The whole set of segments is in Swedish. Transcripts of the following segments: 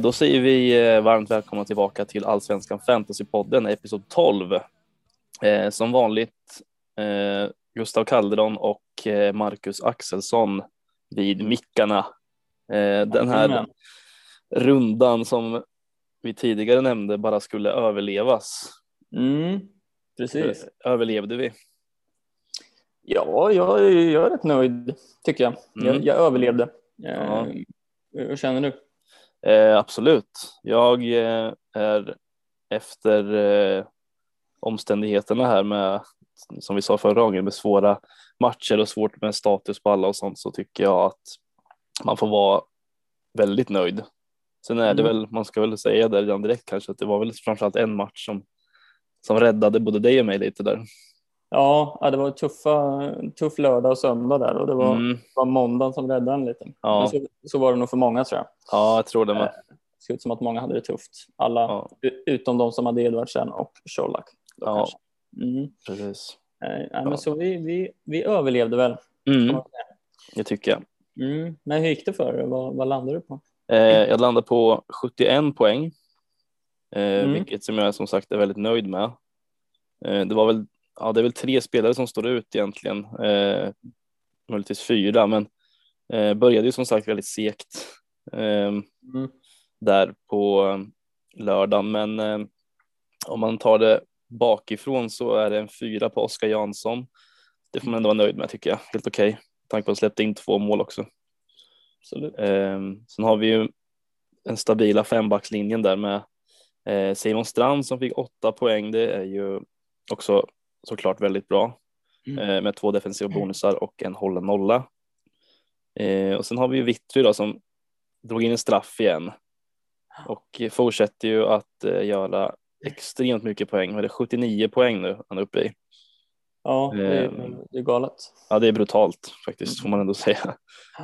Då säger vi eh, varmt välkomna tillbaka till Allsvenskan Fantasypodden, episod 12. Eh, Som vanligt eh, Gustav Calderon och eh, Marcus Axelsson vid mickarna. Eh, Den här rundan som vi tidigare nämnde bara skulle överlevas. Mm, precis. Eh, Överlevde vi? Ja, jag, jag är rätt nöjd tycker jag. Mm. Jag, jag överlevde. Eh, Ja. Hur känner du? Eh, absolut. Jag eh, är efter eh, omständigheterna här med, som vi sa förra gången, med svåra matcher och svårt med status på alla och sånt så tycker jag att man får vara väldigt nöjd. Sen är det Mm. väl, man ska väl säga det redan direkt kanske, att det var väl framförallt en match som, som räddade både dig och mig lite där. Ja, det var tuffa, tuff lördag och söndag där och det var, Mm, var måndagen som räddade en lite. Ja. Så, så var det nog för många tror jag. ja, jag tror det med. Det ser ut som att många hade det tufft. Alla Ja, utom de som hade Edvardsen och Colak. Ja. Mm. precis. Eh, nej, Ja. men så vi, vi, vi överlevde väl. Mm, det tycker jag. Mm. Men hur gick det för dig? Vad, vad landade du på? Eh, jag landade på 71 poäng, eh, Mm. vilket som jag som sagt är väldigt nöjd med. Eh, det var väl, ja, det är väl tre spelare som står ut egentligen, eh, möjligtvis fyra, men eh, började ju som sagt väldigt segt eh, Mm. där på eh, lördagen, men eh, om man tar det bakifrån så är det en fyra på Oskar Jansson. Det får man ändå vara nöjd med tycker jag, helt okej. Okay. Tanke på att släppte in två mål också. Absolut. Eh, sen har vi ju den stabila fembackslinjen där med eh, Simon Strand som fick åtta poäng. Det är ju också såklart väldigt bra Mm. eh, med två defensiva bonusar och en hållen nolla. Eh, och sen har vi ju Vittry då som drog in en straff igen och fortsätter ju att eh, göra extremt mycket poäng. Det är 79 poäng nu han är uppe i. Ja, det är, Ehm. det är galet. Ja, det är brutalt faktiskt får man ändå säga.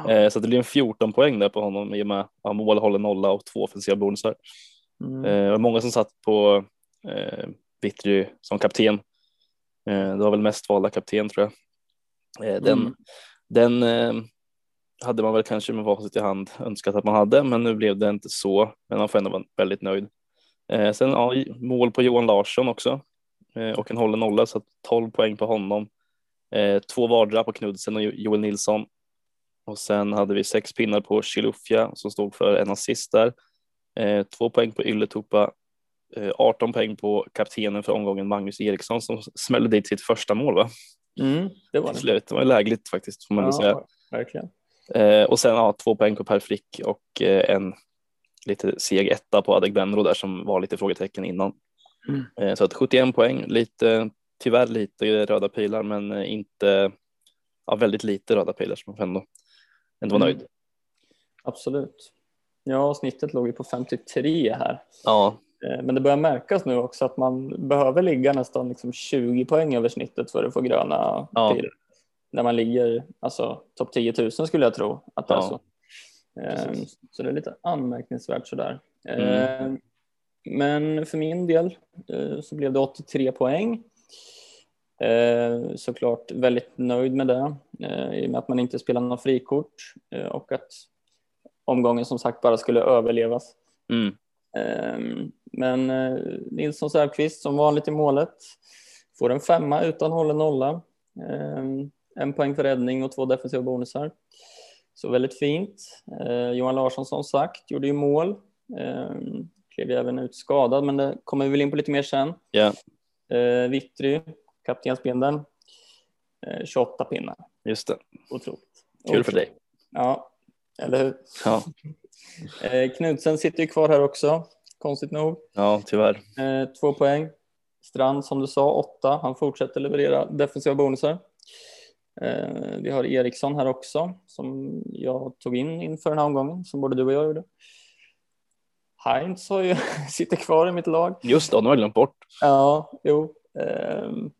Eh, så att det blir en 14 poäng där på honom i och med ja, mål, hållen nolla och två offensiva bonusar. Mm. Det var många som satt på eh, Vittry som kapten. Eh, det var väl mest valda kapten tror jag. Eh, den Mm. den eh, hade man väl kanske med facit i hand önskat att man hade, men nu blev det inte så. Men man får ändå vara väldigt nöjd. Sen ja, mål på Johan Larsson också och en hållen nolla så att 12 poäng på honom. Två vardera på Knudsen och Jo- Joel Nilsson. Och sen hade vi sex pinnar på Chilufya som stod för en assist där. Två poäng på Ylletupa. Eh, 18 poäng på kaptenen för omgången Magnus Eriksson som smällde dit sitt första mål va? Mm, det var det. slut. Det var lägligt faktiskt får man väl säga. Ja, verkligen. Eh, och sen ja, två poäng på Per Frick och eh, en lite seg etta på Adegbenro där som var lite frågetecken innan. Mm. Eh, så att 71 poäng, lite, tyvärr lite röda pilar men eh, inte, ja, väldigt lite röda pilar som man ändå, ändå vara Mm. nöjd. Absolut. Ja, snittet låg ju på 53 här. Ja, Eh, Men det börjar märkas nu också att man behöver ligga nästan liksom 20 poäng över snittet för att få gröna Ja. pilar. När man ligger alltså, topp 10 000 skulle jag tro att det är Ja. så. Eh, Precis. Så det är lite anmärkningsvärt sådär. Mm. Eh, Men för min del eh, så blev det 83 poäng. Eh, Såklart väldigt nöjd med det eh, i och med att man inte spelar några frikort eh, och att omgången som sagt bara skulle överlevas. mm. Ehm, Men eh, Nilsson Säfqvist som vanligt i målet får en femma utan hållen nolla. Ehm, En poäng för räddning och två defensiva bonusar. Så väldigt fint. Eh, Johan Larsson som sagt gjorde ju mål. Ehm, Klev även ut skadad men det kommer vi väl in på lite mer sen. Eh, Vittry, kaptensbindeln. Eh, 28 pinnar. just det. Otroligt. Kul för dig. Ja, eller hur? Ja, Eh, Knudsen sitter ju kvar här också, konstigt nog. ja tyvärr. Eh, två poäng. Strand som du sa, åtta. Han fortsätter leverera defensiva bonusar. Eh, vi har Eriksson här också som jag tog in inför den här omgången som både du och jag gjorde. Heinz har ju, sitter kvar i mitt lag. Just det, nu har jag glömt bort. Ja, jo. ehm,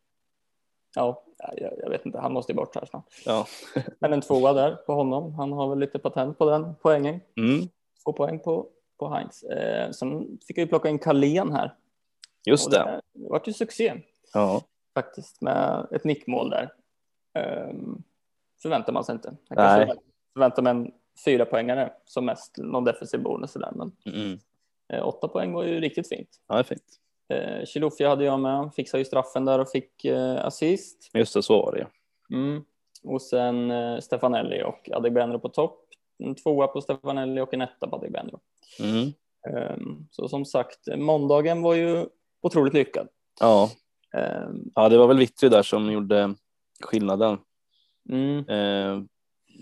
ja, jag, jag vet inte, han måste ju bort här snart. Ja. Men en tvåa där på honom. Han har väl lite patent på den poängen. Mm, Två poäng på, på Heinz. Eh, sen fick jag ju plocka in Carlén här. just Och det. Det vart ju succé Ja, faktiskt med ett nickmål där. Ehm, förväntar man sig inte. Jag Nej. kanske förväntar mig en fyra poängare som mest, någon defensiv bonus sådär. Men Mm. eh, åtta poäng var ju riktigt fint. Ja, det är fint. Eh, Chilufya hade jag med, fixade ju straffen där och fick eh, assist. Just det, så var det. Mm. Och sen eh, Stefanelli och Adegbenro på topp. En tvåa på Stefanelli och en etta på Adegbenro. Mm. Um, så som sagt, måndagen var ju otroligt lyckad. Ja. Um, ja, det var väl Vittry där som gjorde skillnaden. mm, Eh,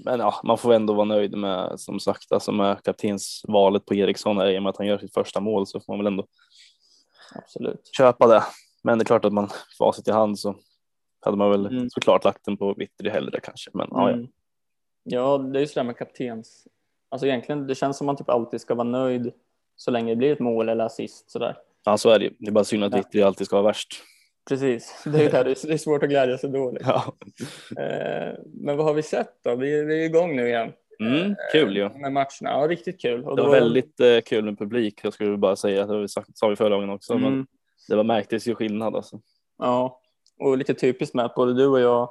men ja, man får ändå vara nöjd med som sagt alltså med kaptensvalet på Eriksson här, i och med att han gör sitt första mål så får man väl ändå absolut. köpa det. Men det är klart att man facit i hand så hade man väl Mm. såklart lagt den på Vittry hellre kanske. Men ja, ja. Mm. Ja, det är ju sådär med kaptens. Alltså egentligen, det känns som man typ alltid ska vara nöjd så länge det blir ett mål eller assist sådär. ja, så är det ju. Det är bara synd att Ja. Vittry alltid ska vara värst. Precis, det är ju där det är- det är svårt att glädja sig dåligt. Ja. Eh, men vad har vi sett då? Vi, vi är igång nu igen Mm, kul ju. med matcherna. Ja, riktigt kul. Och Det då- var väldigt eh, kul med publik, jag skulle bara säga. Det vi sagt, sa vi förra gången också, men Mm. det var märktes ju skillnad alltså. Ja, och lite typiskt med att både du och jag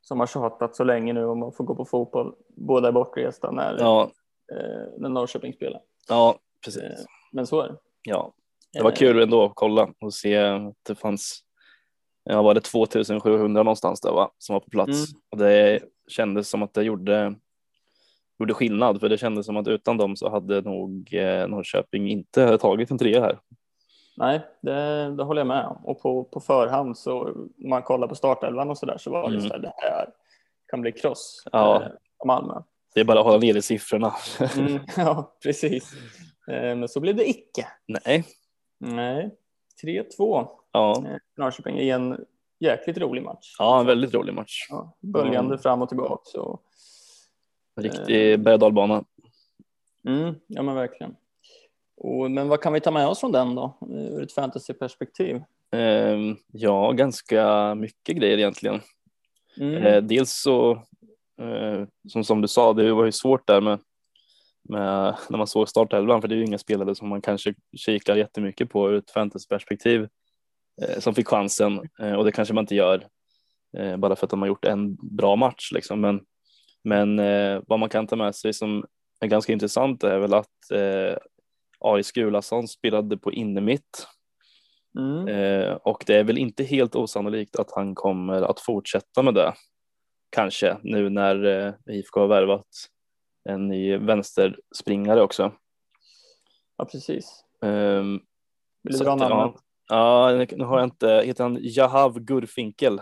som har tjatat så länge nu om att få gå på fotboll, båda är bortresta när, Ja, eh, när Norrköping spelar. ja precis. Eh, men så är det. Ja, det var Eh, kul ändå att kolla och se att det fanns, ja var det 2700 någonstans där va, som var på plats. Mm. Och det kändes som att det gjorde, gjorde skillnad, för det kändes som att utan dem så hade nog eh, Norrköping inte tagit en trea här. Nej, det, det håller jag med om. Och på, på förhand så, om man kollar på startelvan och så där så var det Mm. just det, här kan bli kross Ja. eh, Malmö. Det är bara att hålla nere siffrorna. Mm, ja, precis. Eh, men så blev det icke. Nej, Nej, 3-2 ja, eh, Norrköping i en jäkligt rolig match. ja, en väldigt rolig match. Ja, böljande Mm. fram och tillbaka. Så, riktig berg och mm, ja, men verkligen. Och, men vad kan vi ta med oss från den då, eh, ur ett fantasyperspektiv? Ehm, Ja, ganska mycket grejer egentligen. Mm. Eh, dels så, eh, som, som du sa, det var ju svårt där med, med när man såg startelvan, för det är ju inga spelare som man kanske kikar jättemycket på ur ett fantasyperspektiv eh, som fick chansen eh, och det kanske man inte gör eh, bara för att de har gjort en bra match liksom. Men, men eh, vad man kan ta med sig som är ganska intressant är väl att eh, Aris Gulason spelade på innermitt Mm. Eh, och det är väl inte helt osannolikt att han kommer att fortsätta med det. Kanske nu när eh, IFK har värvat en ny vänsterspringare också. Ja, precis. Ehm, Vill du dra namnet? Ja, ja, nu har jag inte, heter han Jahav Gurfinkel?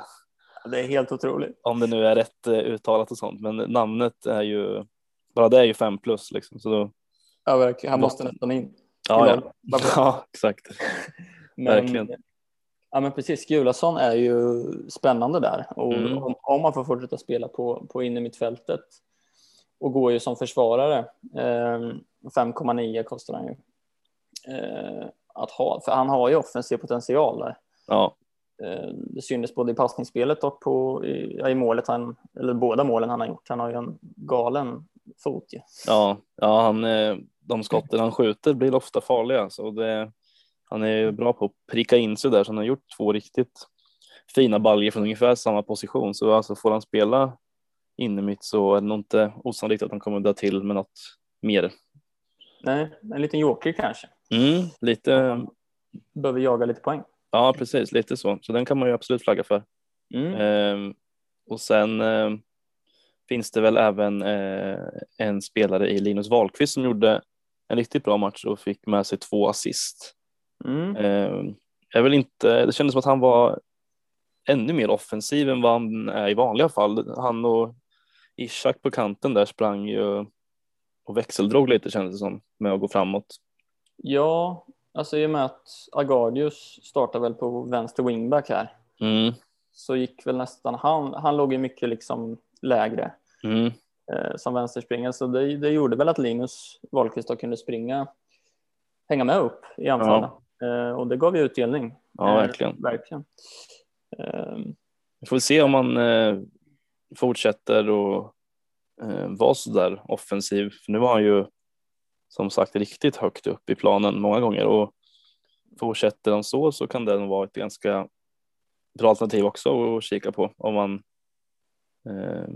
Det är helt otroligt. Om det nu är rätt eh, uttalat och sånt, men namnet är ju, bara det är ju fem plus liksom. Så då, Ja, verkligen. Han Måste- nästan in. ja, Ja, ja. exakt. Men, Verkligen. Ja, men precis. Gulason är ju spännande där. Och Mm. om, om man får fortsätta spela på, på innermittfältet och går ju som försvarare. Eh, 5,9 kostar han ju. Eh, att ha, för han har ju offensiv potential där. Ja, det syntes både i passningsspelet och på, i, i målet, han, eller båda målen han har gjort. Han har ju en galen fot ju. ja, ja han, eh, de skotten han skjuter blir ofta farliga. Så det, han är ju bra på att pricka in sig där, så han har gjort två riktigt fina baljor från ungefär samma position. Så alltså får han spela inne mitt så är det nog inte osannolikt att han kommer dra till med något mer. Nej, en liten joker kanske. Mm, lite, Behöver jaga lite poäng. Ja precis, lite så. Så den kan man ju absolut flagga för. Mm. Ehm, och sen ehm, finns det väl även eh, en spelare i Linus Wahlqvist som gjorde en riktigt bra match och fick med sig två assist. Mm. Ehm, jag vill inte, det kändes som att han var ännu mer offensiv än vad han är i vanliga fall. Han och Ishak på kanten där sprang ju och växeldrog lite kändes det som med att gå framåt. Ja, alltså i och med att Agardius startar väl på vänster wingback här Mm, så gick väl nästan han. Han låg ju mycket liksom lägre mm, eh, som vänsterspringare så det, det gjorde väl att Linus Wahlqvist då kunde springa, hänga med upp i anfallen eh, och det gav ju utdelning. ja, Eh, verkligen. verkligen. Eh, Vi får se om han eh, fortsätter och eh, vara så där offensiv. För nu var han ju som sagt riktigt högt upp i planen många gånger och fortsätter han så så kan det nog vara ett ganska bra alternativ också att kika på om man eh,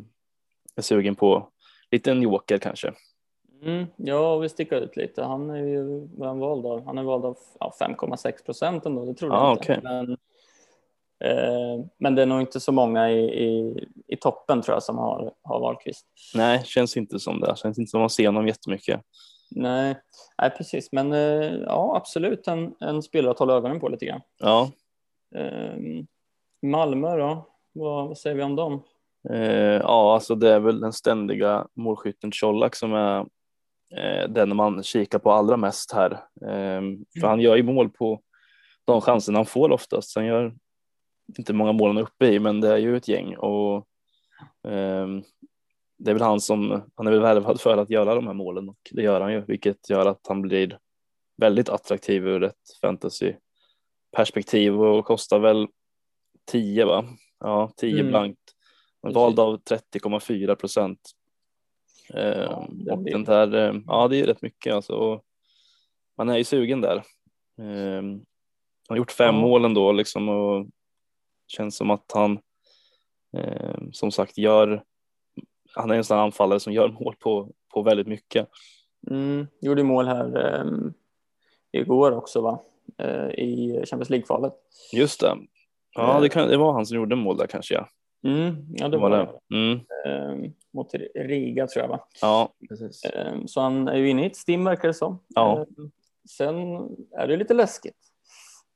är sugen på lite en joker kanske. Mm, ja, vi sticker ut lite. Han är ju han vald av. Han är vald av ja, 5,6 procent ändå. Det tror jag Ah, inte. okej. Men, eh, men det är nog inte så många i, i, i toppen tror jag som har, har Wahlqvist. Nej, känns inte som det. Känns inte som man ser honom jättemycket. Nej, nej precis. Men eh, ja, absolut en, en spelare att hålla ögonen på lite grann. Ja, Eh, Malmö då? Vad, vad säger vi om dem? eh, ja, alltså det är väl den ständiga målskytten Colak som är eh, den man kikar på allra mest här. Eh, för han gör ju mål på de chanserna han får oftast. Han gör inte många mål han är uppe i, men det är ju ett gäng och ehm, det är väl han som, han är väl värvad för att göra de här målen och det gör han ju, vilket gör att han blir väldigt attraktiv ur ett fantasyperspektiv och kostar väl 10 va? Ja, 10 Mm. blankt. Vald av 30,4 procent. Eh, det och den där, eh, ja det är rätt mycket alltså. Och man är ju sugen där. Eh, han har gjort fem Ja. mål ändå liksom och känns som att han som sagt gör, han är en sån anfallare som gör mål på, på väldigt mycket. Mm, gjorde mål här eh, igår också va? Eh, I Champions League-kvalet. Just det. Ja, Eh. det, kan, det var han som gjorde mål där kanske ja. Mm, ja, det var det. Mm. Eh, mot Riga tror jag va? Ja, precis. Eh, så han är ju inne i ett stim verkar det som. Ja. Eh, sen är det lite läskigt.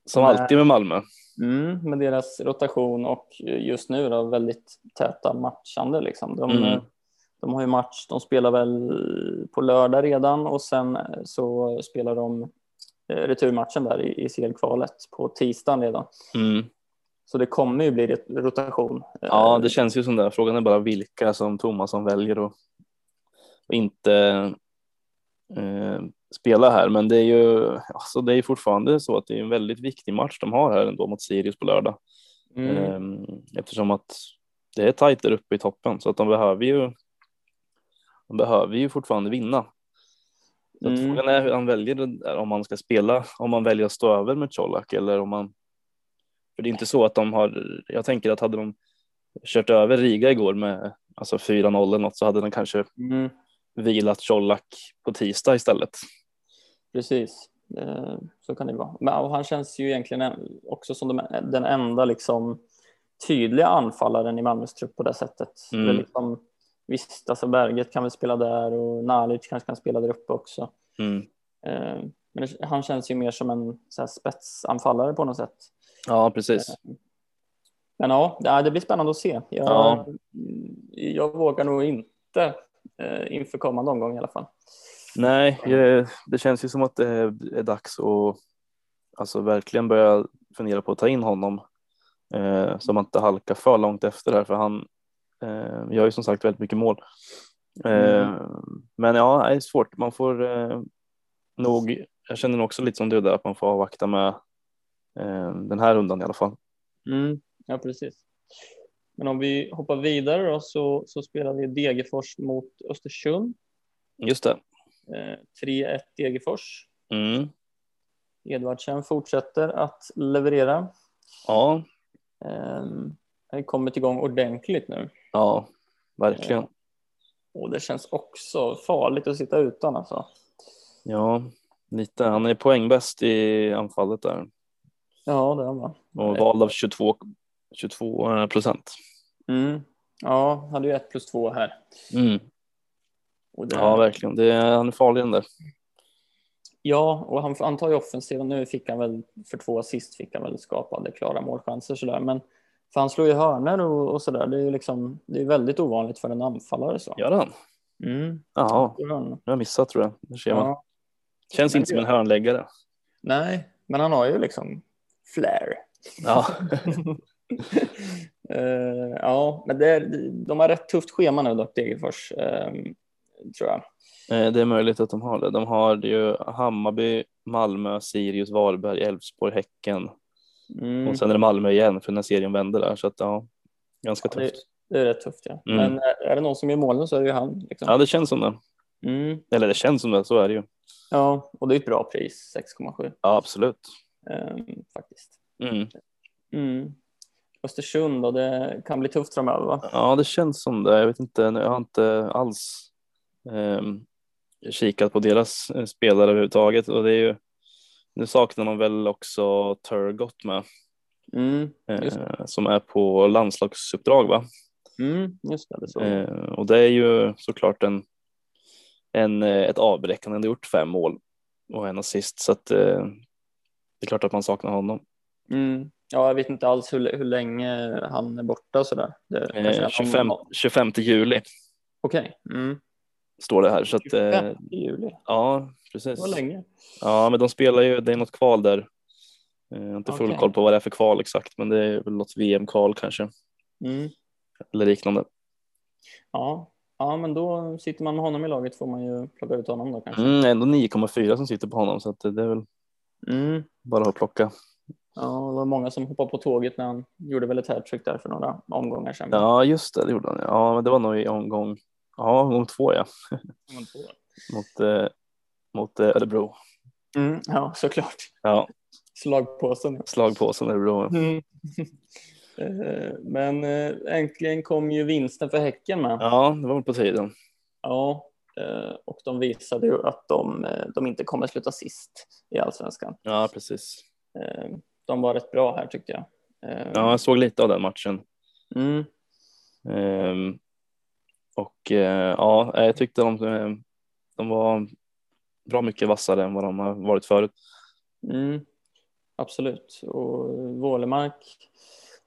Som alltid med Malmö. Mm, med deras rotation och just nu då väldigt täta matchande liksom. De, Mm. eh, de har ju match, de spelar väl på lördag redan och sen eh, så spelar de eh, returmatchen där i, i CL-kvalet på tisdagen redan. Mm. Så det kommer ju bli rotation. Ja, det känns ju som det. Frågan är bara vilka som Tomasson väljer och, och inte eh, spela här. Men det är ju alltså det är fortfarande så att det är en väldigt viktig match de har här ändå mot Sirius på lördag. mm, Eh, eftersom att det är tajt där uppe i toppen så att de behöver ju de behöver ju fortfarande vinna. Så Mm. Frågan är hur han väljer där, om man ska spela, om man väljer att stå över med Colak eller om man för det är inte så att de har, jag tänker att hade de kört över Riga igår med alltså 4-0 eller något så hade de kanske mm, vilat Colak på tisdag istället. Precis, Eh, så kan det vara. Men och han känns ju egentligen en- också som de, den enda liksom, tydliga anfallaren i Malmös trupp på det sättet. Mm. Det liksom, visst, alltså Berget kan väl spela där och Nalic kanske kan spela där uppe också. Mm. Eh, Men han känns ju mer som en så spetsanfallare på något sätt. Ja, precis. Men ja, det- blir spännande att se. Jag, Ja. jag vågar nog inte eh, inför kommande omgång i alla fall. Nej, det, det känns ju som att det är dags att alltså verkligen börja fundera på att ta in honom eh, så man inte halkar för långt efter här för han eh, gör ju som sagt väldigt mycket mål. Eh, Men ja, det är svårt. Man får eh, nog, jag känner också lite som du där att man får avvakta med eh, den här rundan i alla fall. Mm, ja, precis. Men om vi hoppar vidare då så, så spelar vi Degerfors mot Östersund. Just det. Eh, 3-1 Degerfors. Mm. Edvardsen fortsätter att leverera. Ja, Eh, har kommit igång ordentligt nu. ja, verkligen. Och det känns också farligt att sitta utan alltså. Ja, lite. Han är poängbäst i anfallet där Ja, det är man. och vald av 22, 22 procent. Mm. Ja, hade ju ett plus två här. Mm. Det, Ja, verkligen. Det är, han är farlig den där. ja, och han, han tar ju offensiven. Nu fick han väl för två assist fick han väl skapade klara målchanser sådär. Men för han slår ju hörnor och, och sådär. Det är ju liksom, det är väldigt ovanligt för en anfallare så. Gör han? Mm. Jaha, jag har missat tror jag. Det ser man. Ja. Känns Men inte som en hörnläggare. Nej, men han har ju liksom flair. Ja, Eh, ja, men det är, de har rätt tufft schema nu dock, Degerfors, eh, tror jag. eh, det är möjligt att de har det. De har ju Hammarby, Malmö, Sirius, Varberg, Elfsborg, Häcken Mm. och sen är det Malmö igen för när serien vänder där. Så att ja, ganska Ja, det- tufft. Det är rätt tufft, ja. Mm. Men är, är det någon som gör målen så är det ju han. Liksom. Ja, det känns som det. Mm. Eller det känns som det, så är det ju. Ja, och det är ett bra pris, 6,7 Ja, absolut. eh, faktiskt. Mm. Mm. Östersund och det kan bli tufft framöver va? Ja, det känns som det. Jag vet inte, jag har inte alls eh, kikat på deras eh, spelare överhuvudtaget och det är ju nu saknar man väl också Turgott med Mm, eh, som är på landslagsuppdrag va? mm, det. det är så. Eh, och det är ju såklart en, en, eh, ett avbräck. Han hade gjort fem mål och en assist så att det är klart att man saknar honom. Mm. Ja, jag vet inte alls hur, hur länge han är borta sådär. Det Eh, någon- 25, 25 juli Okej. Mm. Står det här så att eh, 25 juli. ja Det precis. var länge. Ja, men de spelar ju, det är något kval där. Eh, Jag har inte full Okej. koll på vad det är för kval exakt, men det är väl något VM-kval kanske Mm. eller liknande. Ja. ja, men då sitter man med honom i laget får man ju plocka ut honom då kanske. Mm, ändå 9,4 som sitter på honom så att det är väl Mm. bara att plocka. Ja, det var många som hoppade på tåget när han gjorde väl ett hattrick där för några omgångar sedan. Ja, just det, det gjorde han. Ja, men det var nog i omgång, ja, omgång två ja, mot, eh, mot eh, Örebro. Mm, ja, såklart. Ja, Slagpåsen. slagpåsen Örebro. Mm. Eh, Men eh, äntligen kom ju vinsten för Häcken med. Ja, det var väl på tiden. Ja, eh, och de visade ju att de, de inte kommer sluta sist i allsvenskan. Ja, precis. De var rätt bra här tyckte jag. Ja, jag såg lite av den matchen. Mm, Ehm, och eh, ja, jag tyckte de, eh, de var bra mycket vassare än vad de har varit förut. mm, absolut. Och Wålemark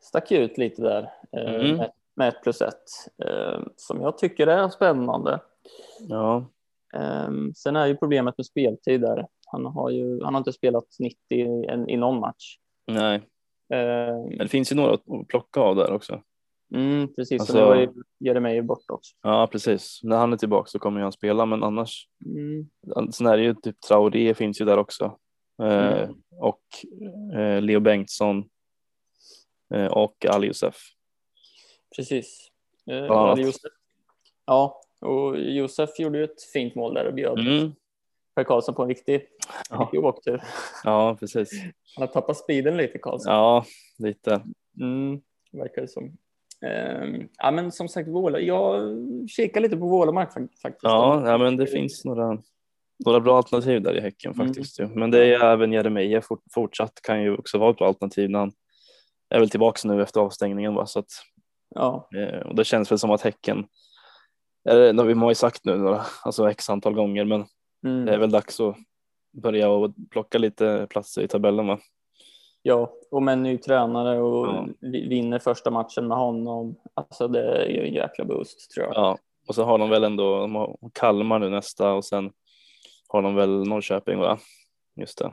stack ut lite där eh, Mm. med, med ett plus ett eh, som jag tycker är spännande. Ja, Eh, Sen är ju problemet med speltid där. Han har ju han har inte spelat 90 i, i någon match. nej, Eh, men det finns ju några att plocka av där också. Mm, precis, Alltså- och nu var ju Jeremejeff borta också. Ja, precis. När han är tillbaka så kommer han spela, men annars Mm. sen är det ju typ Traoré finns ju där också eh, Mm. och eh, Leo Bengtsson eh, och Ali Youssef. Precis. Eh, annat. Ali Josef. Ja, och Josef gjorde ju ett fint mål där och bjöd Mm. Per Karlsson på en riktig, Ja. åktur. Ja, precis. Han har tappat speeden lite Karlsson. Ja, lite. Mm, verkar det som. Ehm, ja, men som sagt, Våla, jag kikar lite på Vålamark fak- faktiskt. Ja, ja, men det finns några, några bra alternativ där i Häcken Mm. faktiskt. ju. Men det är ju även Jeremejeff fort, fortsatt kan ju också vara ett bra alternativ när han är väl tillbaka nu efter avstängningen. Va? Så att, Ja, eh, och det känns väl som att Häcken, eller, vi har ju sagt nu några, alltså x antal gånger, men mm, det är väl dags att börja och plocka lite platser i tabellen. Va? Ja, och med en ny tränare och Ja. vi- vinner första matchen med honom. Alltså det är ju en jäkla boost tror jag. Ja, och så har de väl ändå de har Kalmar nu nästa och sen har de väl Norrköping va? Just det.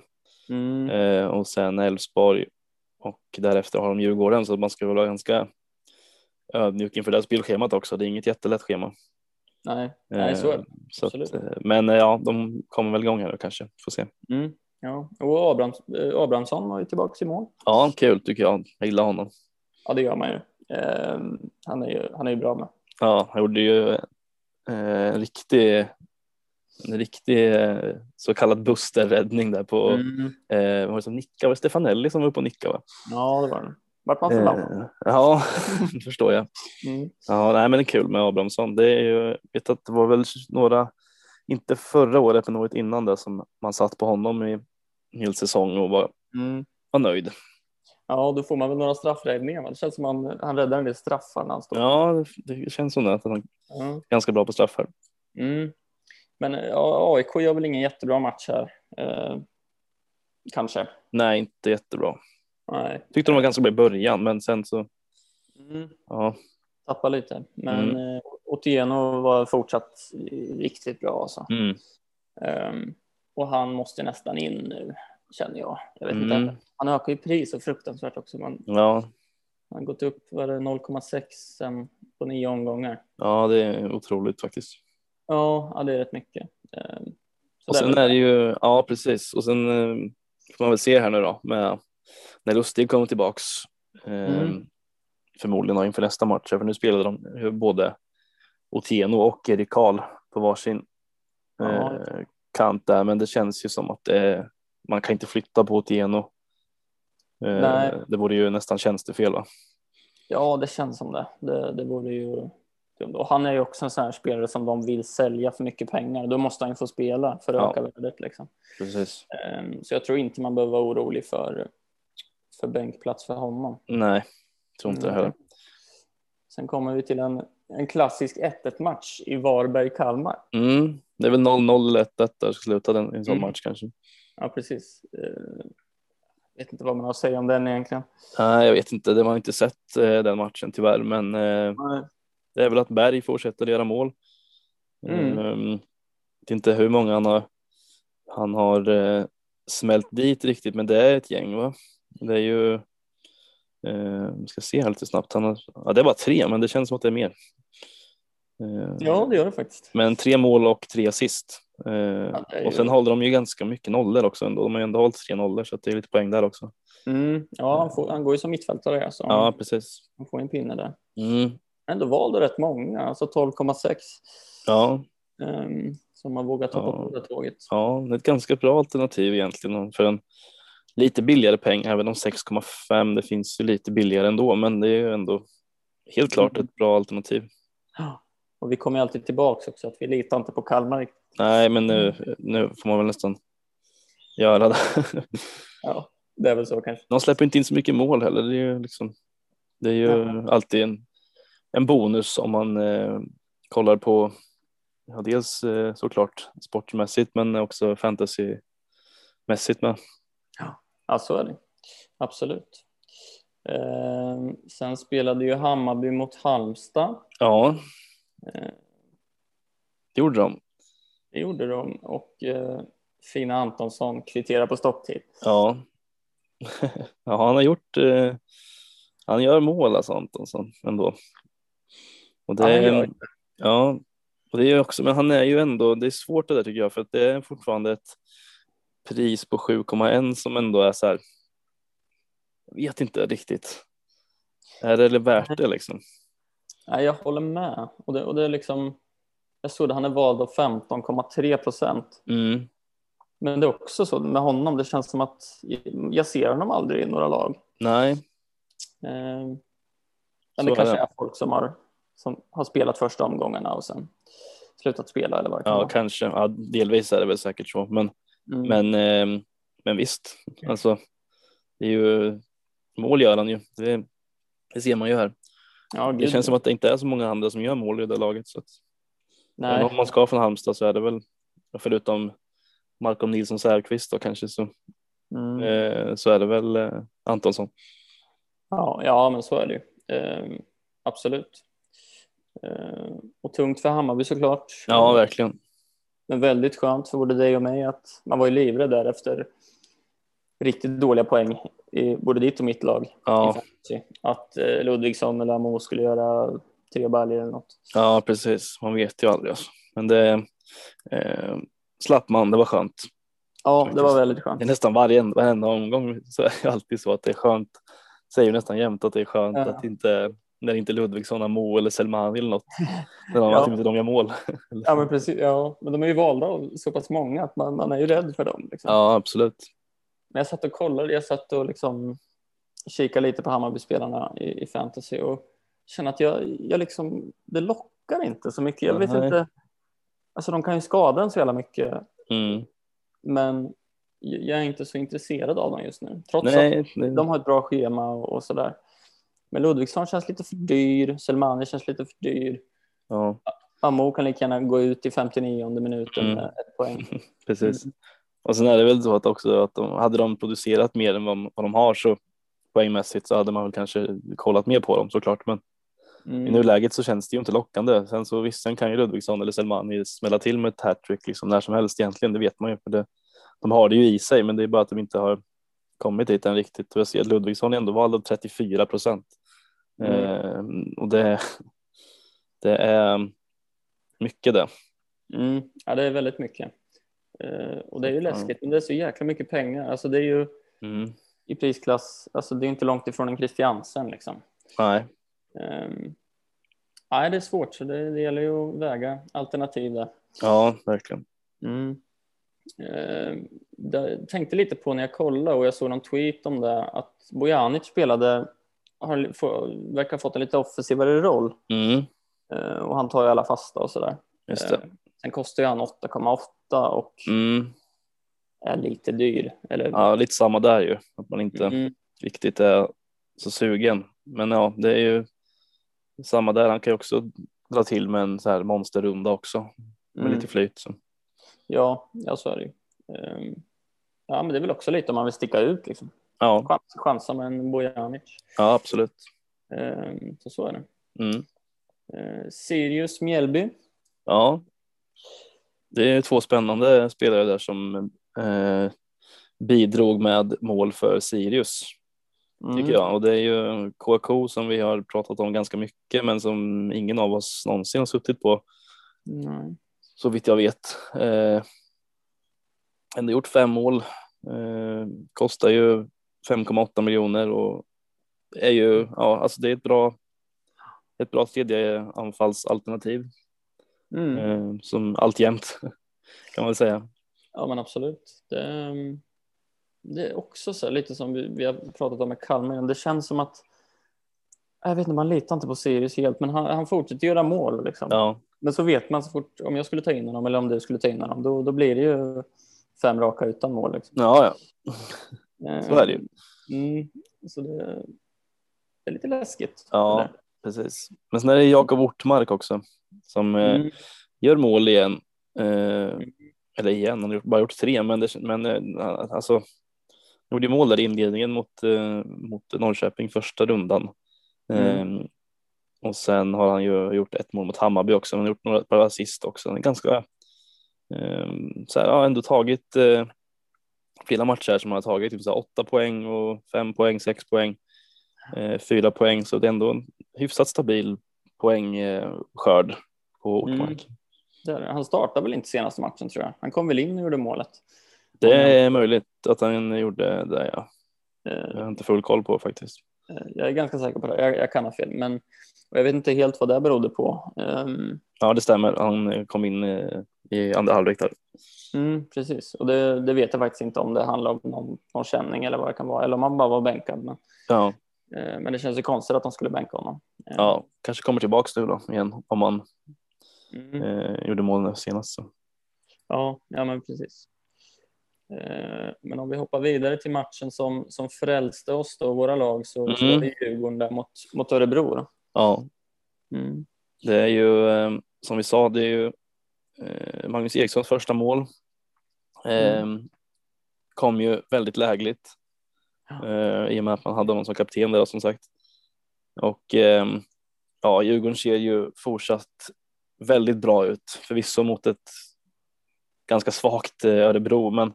Mm, Eh, och sen Elfsborg och därefter har de Djurgården så man ska väl vara ganska ödmjuk inför det här spelschemat också. Det är inget jättelätt schema. nej, nej, så är det. Eh, så att, eh, men eh, ja, de kommer väl igång här nu kanske. Får se. Mm, ja. Och Abrahams, eh, Abrahamsson var ju tillbaka i mål. Ja, kul tycker jag. Jag gillar honom. Ja, det gör man ju. Ehm, han, är ju han är ju bra med. Ja, han gjorde ju eh, en riktig, en riktig eh, så kallad busterräddning där på, Mm. eh, var det som nickade? Var det Stefanelli som var uppe och nickade? Va? Ja, det var det. Vart man förbannad. Eh, ja, det förstår jag. Mm. Ja, nej, men det är kul med Abrahamsson. Det är ju, vet att det var väl några, inte förra året, men året innan det som man satt på honom i hel säsong och var, Mm. var nöjd. Ja, då får man väl några straffräddningar. Det känns som han, han räddar en del straffar när han står. Ja, det, känns som det, att han är Ja. ganska bra på straffar. Mm. Men ja, AIK gör väl ingen jättebra match här. Eh, kanske. Nej, inte jättebra. Nej. Tyckte de var ganska bra i början, men sen så, Mm. ja, Tappar lite. Men Mm. eh, Otieno var fortsatt riktigt bra alltså. mm, Ehm, och han måste nästan in nu, känner jag. Jag vet Mm. inte. Han ökar ju pris så fruktansvärt också. Man, ja, han har gått upp var det 0,6 sen på nio omgångar. ja, det är otroligt faktiskt. Ja, det är rätt mycket. Ehm, så Och sen är det ju, ja precis, och sen eh, får man väl se här nu då med när Lustig kommer tillbaks. Eh, Mm. Förmodligen inför nästa match, för nu spelade de både Otieno och Erik Karl på varsin Ja. Eh, kant där, men det känns ju som att det, man kan inte flytta på Otieno. Eh, det vore ju nästan tjänstefel va? Ja, det känns som det. Det, det vore ju. Och han är ju också en sån här spelare som de vill sälja för mycket pengar. Då måste han ju få spela för att Ja. öka värdet. Liksom. Precis. Ehm, Så jag tror inte man behöver vara orolig för, för bänkplats för honom. Nej, tror inte det heller. Sen kommer vi till en, en klassisk 1-1 match i Varberg-Kalmar. Mm. Det är väl 0-0 eller 1-1 där ska sluta den, en sån Mm. match kanske. Ja, precis. Eh, vet inte vad man har att säga om den egentligen. Nej, jag vet inte. Det har inte sett eh, den matchen tyvärr, men eh, det är väl att Berg fortsätter göra mål. Mm. Mm. vet inte hur många han har, han har smält dit riktigt, men det är ett gäng va? Det är ju, eh, vi ska se här lite snabbt, han har, ja, det är bara tre, men det känns som att det är mer. Eh, Ja, det gör det faktiskt. Men tre mål och tre assist. Eh, är ju- Och sen håller de ju ganska mycket nollor också ändå. De har ju ändå hållit tre nollor så det är lite poäng där också. Mm. Ja, han, får, han går ju som mittfältare, så Ja, precis. han får en pinne där. Mm. Ändå valde rätt många, alltså 12,6 Ja, ehm, som har vågat hoppa Ja. på det tåget. ja, det är ett ganska bra alternativ egentligen för en lite billigare peng, även om 6,5 det finns ju lite billigare ändå, men det är ju ändå helt klart Mm. ett bra alternativ. Och vi kommer ju alltid tillbaks också, att vi litar inte på Kalmar. Nej, men nu, nu får man väl nästan göra det. Ja, det är väl så kanske. De släpper inte in så mycket mål heller. Det är ju, liksom, det är ju alltid en, en bonus om man eh, kollar på ja, dels eh, såklart sportmässigt men också fantasymässigt med. Ja, så är det. Absolut. Ehm, sen spelade ju Hammarby mot Halmstad. Ja, Eh, det gjorde de. det gjorde de och eh, Fina Antonsson kvitterar på stopptid. Ja. ja, han har gjort. Eh, han gör mål alltså Antonsson ändå. Och det, han gör ja, och det är också, men han är ju ändå. Det är svårt det där tycker jag för att det är fortfarande ett pris på 7,1 som ändå är så här. Jag vet inte riktigt. Är det värt det liksom? Nej, jag håller med. Och det, och det är liksom, jag såg det, han är vald av 15,3 procent. Mm. Men det är också så med honom, det känns som att jag ser honom aldrig i några lag. Nej, Eh, men det kanske det. är folk som har, som har spelat första omgångarna och sen slutat spela eller vad det kan ja vara. kanske. Ja, delvis är det väl säkert så, men Mm. Men, eh, men visst, alltså det är ju mål gör han ju. Det, det ser man ju här. Ja, Det känns som att det inte är så många andra som gör mål i det laget. Så att, Nej. om man ska från Halmstad så är det väl förutom Malcolm Nilsson Säfqvist då kanske så, Mm. eh, så är det väl eh, Antonsson. Ja, ja, men så är det ju. Eh, absolut. Eh, och tungt för Hammarby såklart. Ja, verkligen. Men väldigt skönt för både dig och mig att man var ju livrädd där efter riktigt dåliga poäng i både ditt och mitt lag. Ja. Att eh, Ludvigsson eller Amo skulle göra tre baljor eller något. ja, precis. Man vet ju aldrig. Alltså. Men det eh, slapp man. Det var skönt. Ja, det var väldigt skönt. Det är nästan varje, varenda omgång så är det alltid så att det är skönt. Säger ju nästan jämt att det är skönt Ja. att inte när inte Ludvigsson har Mo eller Selmani eller något. När de, Ja. inte de gör mål. Ja, men precis. Ja, men de är ju valda av så pass många att man, man är ju rädd för dem. Liksom. Ja, absolut. Men jag satt och kollade, jag satt och liksom kikade lite på Hammarby-spelarna i, i fantasy och känner att jag, jag liksom, det lockar inte så mycket. Jag vet Nej. inte, alltså de kan ju skada en så jävla mycket, Mm. men jag är inte så intresserad av dem just nu. Trots Nej, att det, de har ett bra schema och, och sådär. Men Ludvigsson känns lite för dyr, Selmani känns lite för dyr. ja, Amo kan lika gärna gå ut i 59 minuten Mm. med ett poäng. precis. Och sen är det väl så att också att de, hade de producerat mer än vad, vad de har så poängmässigt så hade man väl kanske kollat mer på dem såklart. Men i Mm. nuläget så känns det ju inte lockande. Sen så visst, sen kan ju Ludvigsson eller Selmani smälla till med ett hattrick liksom när som helst egentligen. Det vet man ju för det. De har det ju i sig, men det är bara att de inte har kommit dit än riktigt. Och jag ser att Ludvigsson är ändå vald av 34 procent. Mm. Eh, och det, det är mycket det. Mm. Ja, det är väldigt mycket. Eh, och det är ju läskigt, men det är så jäkla mycket pengar. Alltså det är ju Mm. i prisklass, alltså det är inte långt ifrån en Christiansen liksom. Nej, Um, nej, det är svårt, så det, det gäller ju att väga alternativ där. ja, verkligen. Mm. Det, jag tänkte lite på när jag kollade och jag såg någon tweet om det att Bojanic spelade har, får, verkar ha fått en lite offensivare roll Mm, eh, och han tar ju alla fasta och sådär. just det. Eh, sen kostar ju han 8,8 och Mm, är lite dyr. Eller, ja, lite samma där ju, att man inte mm, riktigt är så sugen. Men ja, det är ju samma där. Han kan ju också dra till med en så här monsterrunda också med mm. lite flyt. Så. Ja, ja, så är det ju. Ehm, Ja, men det är väl också lite om man vill sticka ut liksom. Ja, Chans, chansa med en Bojanic. ja, absolut. Ehm, Så så är det. Mm. Eh, Sirius Mjällby. Ja, det är två spännande spelare där som eh, bidrog med mål för Sirius Mm. tycker jag. Och det är ju KK som vi har pratat om ganska mycket men som ingen av oss någonsin har suttit på Nej. så vitt jag vet. Eh, ändå gjort fem mål, eh, kostar ju 5,8 miljoner och är ju, ja, alltså det är ett bra, ett bra tredje anfallsalternativ Mm. eh, som alltjämt kan man säga. Ja, men absolut. Det, ehm, det är också så här, lite som vi, vi har pratat om med Kalmar. Det känns som att jag vet inte, man litar inte på Sirius helt, men han, han fortsätter göra mål. Liksom. Ja, Men så vet man så fort, om jag skulle ta in honom eller om du skulle ta in honom, då, då blir det ju fem raka utan mål. Liksom. ja, ja. Så är det ju. Mm, så det, det är lite läskigt. Ja, precis. Men sen är det Jakob Ortmark också som eh, Mm, gör mål igen. Eh, eller igen, han har bara gjort tre, men, det, men eh, alltså. Gjorde mål där i inledningen mot, mot Norrköping första rundan. Mm. Eh, och sen har han ju gjort ett mål mot Hammarby också, men gjort några par assist också. Han är ganska, eh, så här, ja, ändå tagit flera matcher som han har tagit, typ så här, åtta poäng och fem poäng, sex poäng, eh, fyra poäng, så det är ändå en hyfsat stabil poängskörd på Ortmark. där, han startade väl inte senaste matchen tror jag. Han kom väl in och gjorde målet. Det är möjligt att han gjorde det, ja. Eh, Jag har inte full koll på faktiskt. Eh, Jag är ganska säker på det. Jag, jag kan ha fel, men jag vet inte helt vad det berodde på. Um, Ja, det stämmer. Han kom in eh, i andra halvlek där. mm, precis, och det, det vet jag faktiskt inte om det handlar om någon, någon känning eller vad det kan vara, eller om han bara var bänkad. Men, Ja, eh, men det känns ju konstigt att de skulle bänka honom. Eh, ja kanske kommer tillbaks nu då igen om han mm, eh, gjorde mål senast. Så. ja, ja, men precis. Eh, men om vi hoppar vidare till matchen som, som frälste oss då, våra lag, så, Mm. var det Djurgården där mot, mot Örebro. Då. Ja, Mm. det är ju eh, som vi sa, det är ju eh, Magnus Erikssons första mål. Eh, Kom ju väldigt lägligt eh, i och med att man hade honom som kapten där som sagt. Och eh, ja, Djurgården ser ju fortsatt väldigt bra ut, förvisso mot ett ganska svagt eh, Örebro, men,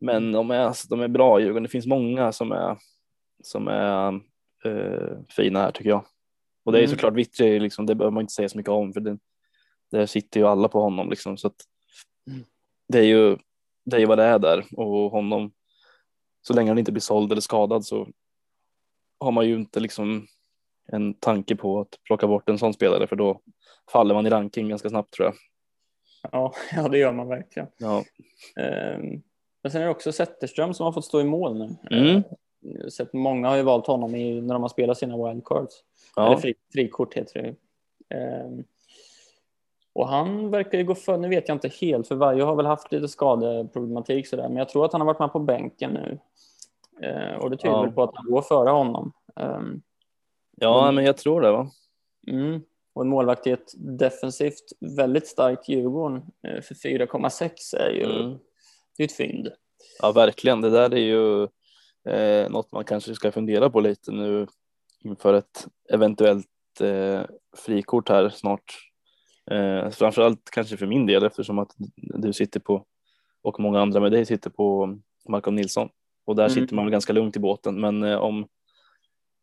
men de, är, alltså, de är bra Djurgården. Det finns många som är, som är eh, fina här tycker jag. Och det är Mm. såklart Vittry, liksom, det behöver man inte säga så mycket om för det, där sitter ju alla på honom liksom. Så att Mm. det är ju det är ju vad det är där och honom så länge han inte blir såld eller skadad så har man ju inte liksom en tanke på att plocka bort en sån spelare för då faller man i ranking ganska snabbt tror jag. Ja, ja, det gör man verkligen. Ja, Ehm, Men sen är det också Zetterström som har fått stå i mål nu. Mm. Eh, har sett många har ju valt honom i, när de har spelat sina wildcards. Eller ja, fri, frikort heter det. Ehm, Och han verkar ju gå för, nu vet jag inte helt, för varje har väl haft lite skadeproblematik sådär, men jag tror att han har varit med på bänken nu. Eh, Och det tyder Ja. på att han går före honom. Ehm, ja men jag tror det va. Mm. Och en målvakt i ett defensivt väldigt starkt Djurgården eh, för 4,6 är ju Mm. det är ett fynd. Ja, verkligen. Det där är ju eh, något man kanske ska fundera på lite nu inför ett eventuellt eh, frikort här snart. Eh, framförallt kanske för min del eftersom att du sitter på och många andra med dig sitter på Malcolm Nilsson och där Mm. sitter man väl ganska lugnt i båten. Men eh, om,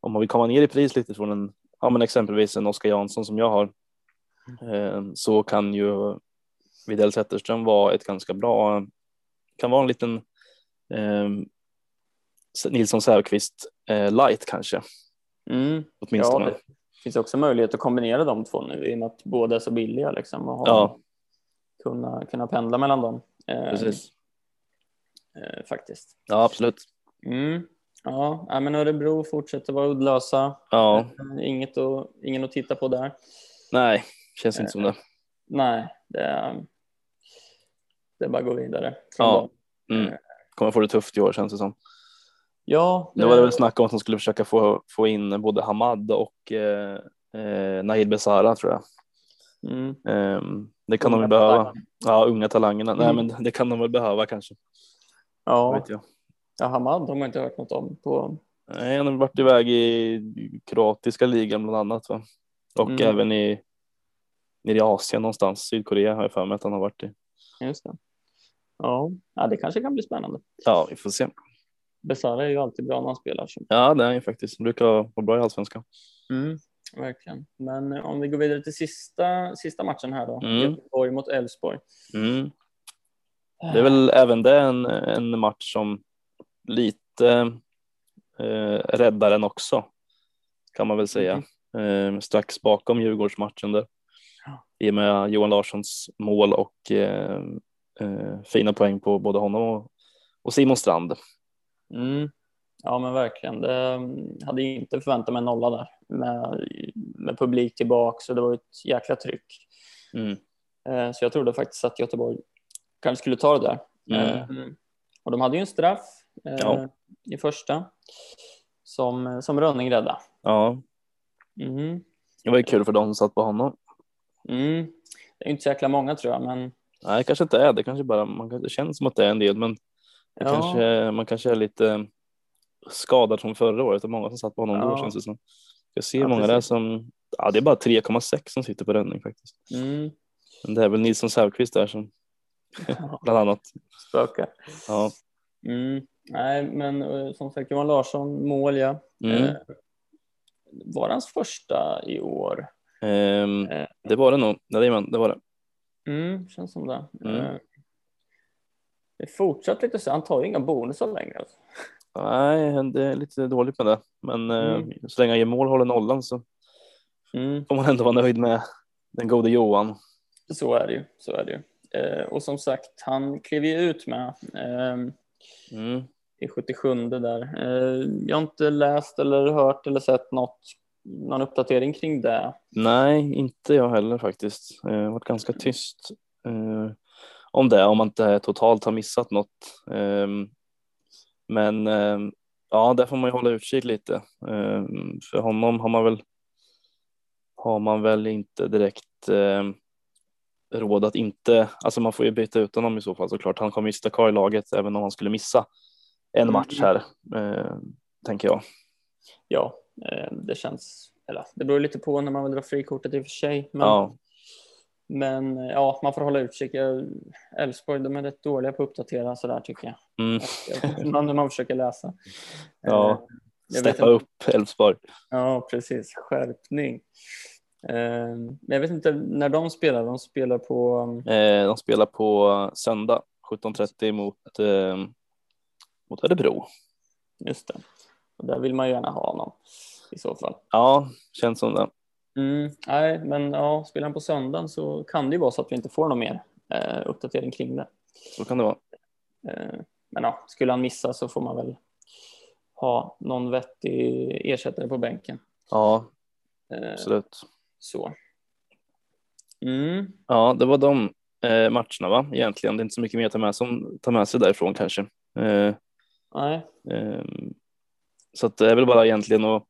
om man vill komma ner i pris lite från en, ja men exempelvis en Oskar Jansson som jag har eh, så kan ju Widell Zetterström vara ett ganska bra, kan vara en liten eh, Nilsson Säfqvist eh, light kanske Mm. åtminstone. Ja, det finns också möjlighet att kombinera de två nu i och med att båda är så billiga liksom, och ha, Ja. kunna, kunna pendla mellan dem. Eh, Precis. eh, faktiskt. Ja, absolut. Mm. Ja, men Örebro fortsätter vara uddlösa. Ja, Eh, Inget att, ingen att titta på där. nej, känns inte som det. Nej, det är, det är bara att gå vidare. Ja. Mm. Kommer få det tufft i år känns det som. Ja Nu var det väl snack om att de skulle försöka få, få in både Hamad och eh, eh, Nahid Besara tror jag. Mm. Ehm, det kan de Unga väl behöva. talanger. Ja, unga talangerna. Nej, Mm. men det kan de väl behöva kanske. Ja, Vet jag. ja, Hamad har man inte hört något om. På, Nej, han har varit iväg i kroatiska ligan bland annat. Va? Och Mm. även i, nere i Asien någonstans. Sydkorea har jag för mig att han har varit i. just det. Ja. ja, det kanske kan bli spännande. Ja, vi får se. Besara är ju alltid bra när han spelar. Så. Ja, det är han ju faktiskt. Han brukar vara bra i allsvenskan. Mm, verkligen. Men eh, om vi går vidare till sista, sista matchen här då. Mm. Göteborg mot Elfsborg. Mm. Det är väl även det en, en match som lite eh, räddar den också. Kan man väl säga. Eh, strax bakom Djurgårdsmatchen där. I och med Johan Larssons mål och eh, eh, fina poäng på både honom och, och Simon Strand. Mm. Ja men verkligen. Det, mm, hade inte förväntat mig nolla där med, med publik tillbaka så det var ett jäkla tryck. Mm. Eh, Så jag trodde faktiskt att Göteborg kanske skulle ta det där. Mm. Eh, Och de hade ju en straff eh, Ja. i första som, som Rönning räddade. Ja, Mm. det var ju kul för de som satt på honom. Mm. Det är inte så jäkla många tror jag men Nej, kanske inte är det. Kanske bara, man kanske känner som att det är en del, men ja, kanske, man kanske är lite skadad från förra året och många som satt på honom då Ja. känns det som. Jag ser Ja, många det är precis. som, ja det är bara 3,6 som sitter på ränning faktiskt. mm. Men det är väl Nilsson Säfqvist där som bland annat. spökar. Ja. Mm. Nej men eh, som sagt Johan Larsson mål ja. Mm. Eh, Var hans första i år? Ehm, Eh. det var det nog, ja, det, det var det. Mm, känns som det. Mm. Det är fortsatt lite så, han tar ju inga bonusar längre. Alltså. Nej, det är lite dåligt med det. Men eh, Mm. så länge han gör mål och håller nollan så Mm, får man ändå vara nöjd med den gode Johan. så är det ju. Så är det ju. Eh, och som sagt, han klev ju ut med eh, Mm. i 77 där. Eh, jag har inte läst eller hört eller sett något, någon uppdatering kring det. Nej, inte jag heller faktiskt. Det har varit ganska tyst eh, om det, om man inte totalt har missat något. Eh, men eh, ja, där får man ju hålla utkik lite. Eh, för honom har man väl har man väl inte direkt råd att inte, alltså man får ju byta ut honom i så fall såklart. Han kommer ju sitta kvar i laget även om han skulle missa en match här, eh, tänker jag. Ja, det känns, eller det beror lite på när man vill dra frikortet i och för sig. Men, Ja, men eh, ja, man får hålla utkik. Elfsborg, de är rätt dåliga på att uppdatera sådär tycker jag. mm, Man, när man försöker läsa. Ja. Eh, jag steppa upp Elfsborg. Ja, precis. Skärpning. Eh, Men jag vet inte när de spelar. De spelar på... Eh, de spelar på söndag 17.30 mot, eh, mot Örebro. Just det. Och där vill man ju gärna ha honom i så fall. Ja, känns som det. Mm, nej, men ja, spelar han på söndagen så kan det ju vara så att vi inte får någon mer eh, uppdatering kring det. Så kan det vara. Eh, men ja, skulle han missa så får man väl ha någon vettig ersättare på bänken. Ja, Eh, absolut. så. Mm, Ja, det var de eh, matcherna va, egentligen. Det är inte så mycket mer att ta med, som, ta med sig därifrån kanske. Eh, nej, eh, så det är väl bara egentligen att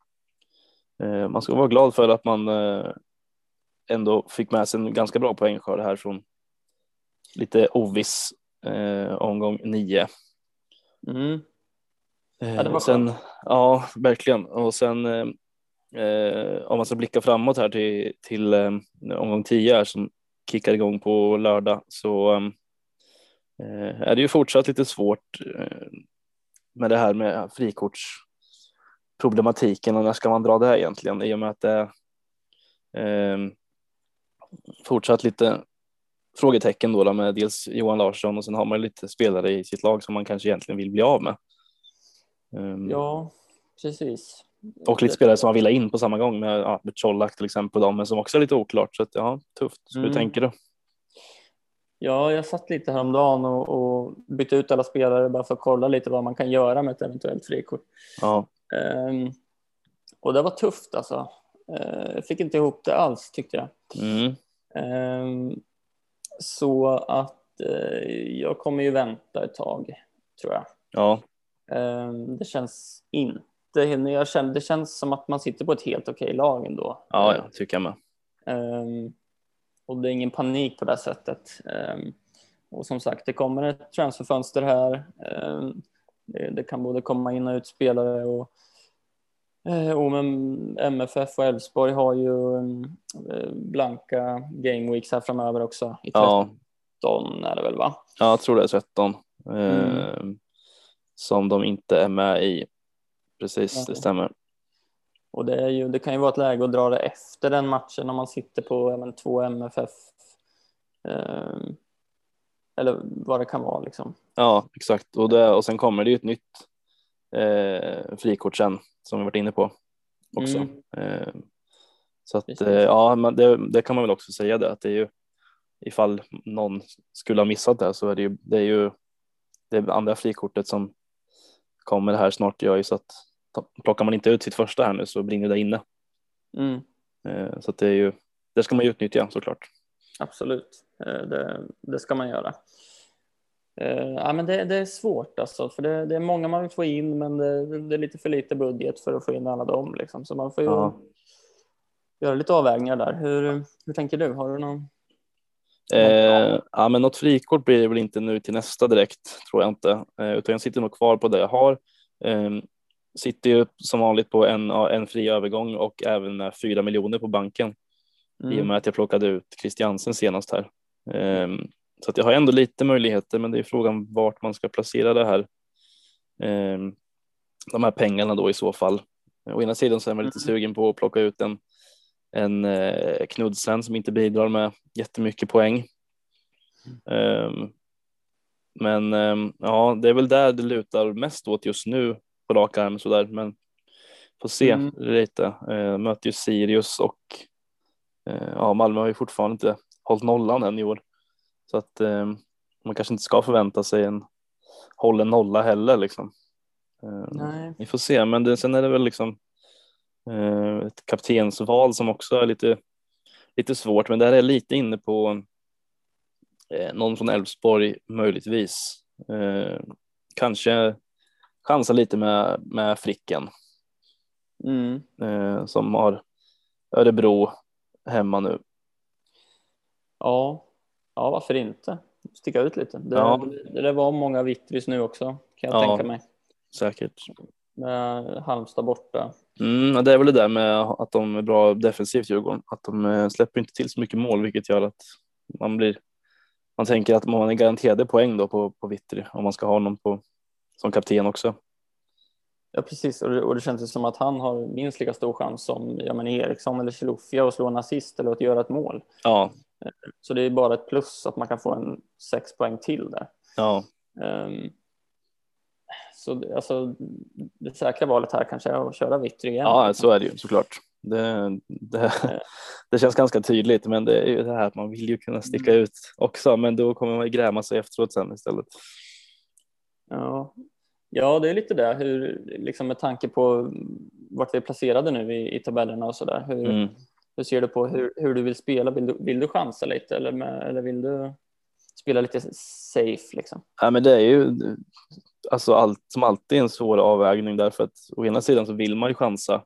man ska vara glad för att man eh, ändå fick med sig en ganska bra poängskörd här från lite oviss eh, omgång nio. mm, Eh, Ja, det var sen, skönt. ja, verkligen. Och sen eh, eh, om man ska blicka framåt här till, till eh, omgång 10 här som kickar igång på lördag så eh, är det ju fortsatt lite svårt eh, med det här med frikortsproblematiken och när ska man dra det här egentligen i och med att det är eh, fortsatt lite frågetecken då, då med dels Johan Larsson och sen har man lite spelare i sitt lag som man kanske egentligen vill bli av med. Um, ja, precis. och lite spelare som man vill ha in på samma gång med ja, Colak till exempel, då, men som också är lite oklart. Så att, ja, tufft. Hur Mm. tänker du? Ja, jag satt lite häromdagen och, och bytte ut alla spelare bara för att kolla lite vad man kan göra med ett eventuellt frikort. Ja, och det var tufft alltså. Ehm, jag fick inte ihop det alls tyckte jag. mm. Ehm, så att eh, jag kommer ju vänta ett tag, tror jag. ja, Ehm, det känns inte... Jag känner, det känns som att man sitter på ett helt okej lag ändå. ja, ja, tycker jag med. Ehm, och det är ingen panik på det sättet. Ehm, och som sagt, det kommer ett transferfönster här. Det, det kan både komma in och ut spelare och, eh, och men MFF och Elfsborg har ju eh, blanka game weeks här framöver också. I 13 Ja, är det väl va? ja, jag tror det är 13 eh, Mm. som de inte är med i. Precis, Nej. det stämmer. Och det, är ju, det kan ju vara ett läge att dra det efter den matchen om man sitter på ja, men, två MFF. ehm, eller vad det kan vara liksom. Ja, exakt. Och, det, och sen kommer det ju ett nytt eh, frikort sen som vi varit inne på också. Mm. Eh, så att eh, ja, men det, det kan man väl också säga det att det är ju ifall någon skulle ha missat det så är det ju det är ju det andra frikortet som kommer här snart gör ju så att plockar man inte ut sitt första här nu så brinner det inne. Mm. Eh, så det är ju det ska man ju utnyttja såklart. Absolut, Eh, det, det ska man göra. Eh, Ja, men det, det är svårt alltså, för det, det är många man vill få in, men det, det är lite för lite budget för att få in alla dem. Liksom. Så man får ju Ja. göra lite avvägningar där. Hur, hur tänker du? Har du någon? Eh, ja, men något frikort blir det väl inte nu till nästa direkt, tror jag inte. Eh, utan jag sitter nog kvar på det jag har. Eh, sitter ju som vanligt på en, en fri övergång och även med fyra miljoner på banken i och Mm. med att jag plockade ut Christiansen senast här. Eh, så att jag har ändå lite möjligheter, men det är frågan vart man ska placera det här. Eh, de här pengarna då i så fall. Å ena sidan så är man lite Mm. sugen på att plocka ut en, en eh, Knudsen som inte bidrar med jättemycket poäng. Ehm, men ehm, ja, det är väl där det lutar mest åt just nu på rak arm sådär, men får se Mm. lite. Uh, möter ju Sirius och ja, Malmö har ju fortfarande inte hållit nollan än i år. Så att ehm, man kanske inte ska förvänta sig en hållen nolla heller liksom. Nej. vi får se, men det, sen är det väl liksom eh, ett kaptensval som också är lite, lite svårt, men där är jag lite inne på eh, någon från Elfsborg möjligtvis. Eh, kanske chansa lite med, med Fricken Mm. eh, som har Örebro hemma nu. Ja. ja, varför inte? Sticka ut lite. Det, Ja. det, det var många Vittris nu också, kan jag Ja. tänka mig. Säkert. Med Halmstad borta. Mm, det är väl det där med att de är bra defensivt Djurgården, att de eh, släpper inte till så mycket mål, vilket gör att man blir. Man tänker att man är garanterade poäng då på, på Vittry om man ska ha honom på som kapten också. Ja, precis. Och det, och det känns som att han har minst lika stor chans som ja, men Eriksson eller Chilufya att slå en assist eller att göra ett mål. Ja, Så det är bara ett plus att man kan få en sex poäng till där. ja, Ehm, så alltså, det säkra valet här kanske är att köra Vittry igen. ja, så är det ju såklart. Det, det, det känns ganska tydligt, men det är ju det här att man vill ju kunna sticka ut också, men då kommer man ju gräma sig efteråt sen istället. Ja. Ja, det är lite det. Hur, liksom med tanke på vart vi är placerade nu i, i tabellerna och sådär. Hur, Mm. hur ser du på hur, hur du vill spela? Vill du, vill du chansa lite eller, med, eller vill du spela lite safe? Liksom? Ja, men det är ju alltså allt som alltid en svår avvägning därför att å ena sidan så vill man ju chansa,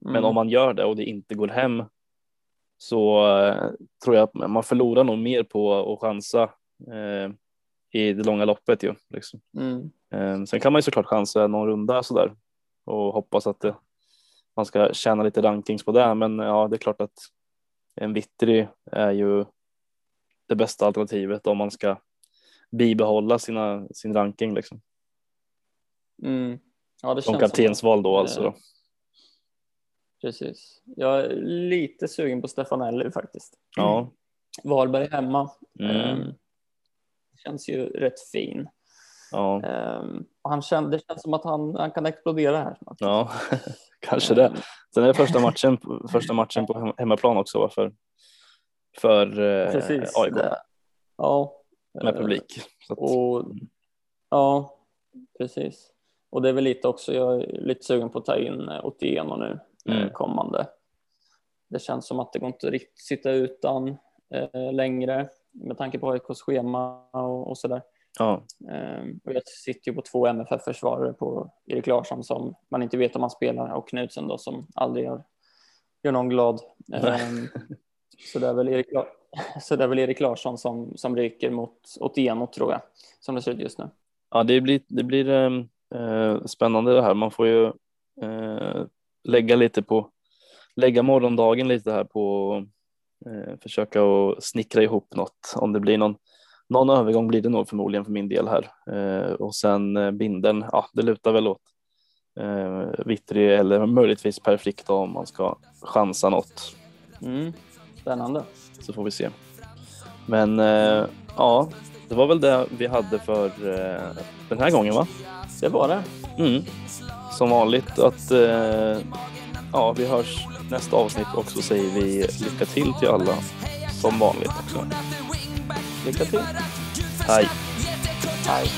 men Mm. om man gör det och det inte går hem så eh, tror jag att man förlorar nog mer på att chansa eh, i det långa loppet ju. Liksom. Mm. Eh, sen kan man ju såklart chansa någon runda sådär och hoppas att det, man ska tjäna lite rankings på det. Men ja, det är klart att en Vittry är ju det bästa alternativet om man ska bibehålla sina, sin ranking liksom. Mm. Ja, det Som kaptensval då Eh, alltså. Då. Precis. Jag är lite sugen på Stefanelli faktiskt. Ja. Valberg hemma. Mm. Känns ju rätt fin. Ja. Ehm, och han känner, det känns som att han, han kan explodera här snart. ja, kanske det. Ehm, Sen är det första matchen, första matchen på hem- hemmaplan också för, för eh, Precis. AIK. Det, ja, med publik. Att, Och, ja, precis. Och det är väl lite också, jag är lite sugen på att ta in eh, Otieno nu eh, Mm. kommande. Det känns som att det går inte riktigt sitta utan eh, längre med tanke på AIKs schema och, och sådär. ja, Eh, och jag sitter ju på två MFF-försvarare på Erik Larsson som man inte vet om han spelar och Knutsen då som aldrig gör, gör någon glad. Eh, så, det är väl Erik, så det är väl Erik Larsson som, som ryker mot Otieno tror jag, som det ser ut just nu. ja, det blir, det blir eh, spännande det här. Man får ju eh, lägga lite på, lägga morgondagen lite här på försöka att snickra ihop något. Om det blir någon, någon övergång blir det nog förmodligen för min del här. Eh, och sen eh, binden, ja, det lutar väl åt eh, Vittry eller möjligtvis Per Frick då, om man ska chansa något. Mm. Spännande. så får vi se. Men eh, ja, det var väl det vi hade för eh, den här gången va? Det var det. Mm. Som vanligt att eh, ja, vi hörs nästa avsnitt och så säger vi lycka till till alla som vanligt också. Lycka till. Hej! Hej.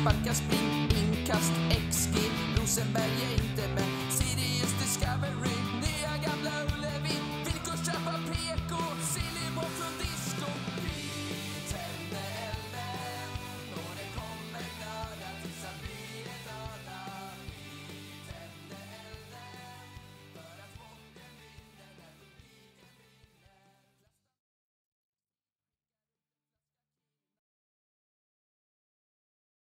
Sparkar sprint, spring, inkast, XG Rosenberg är inte med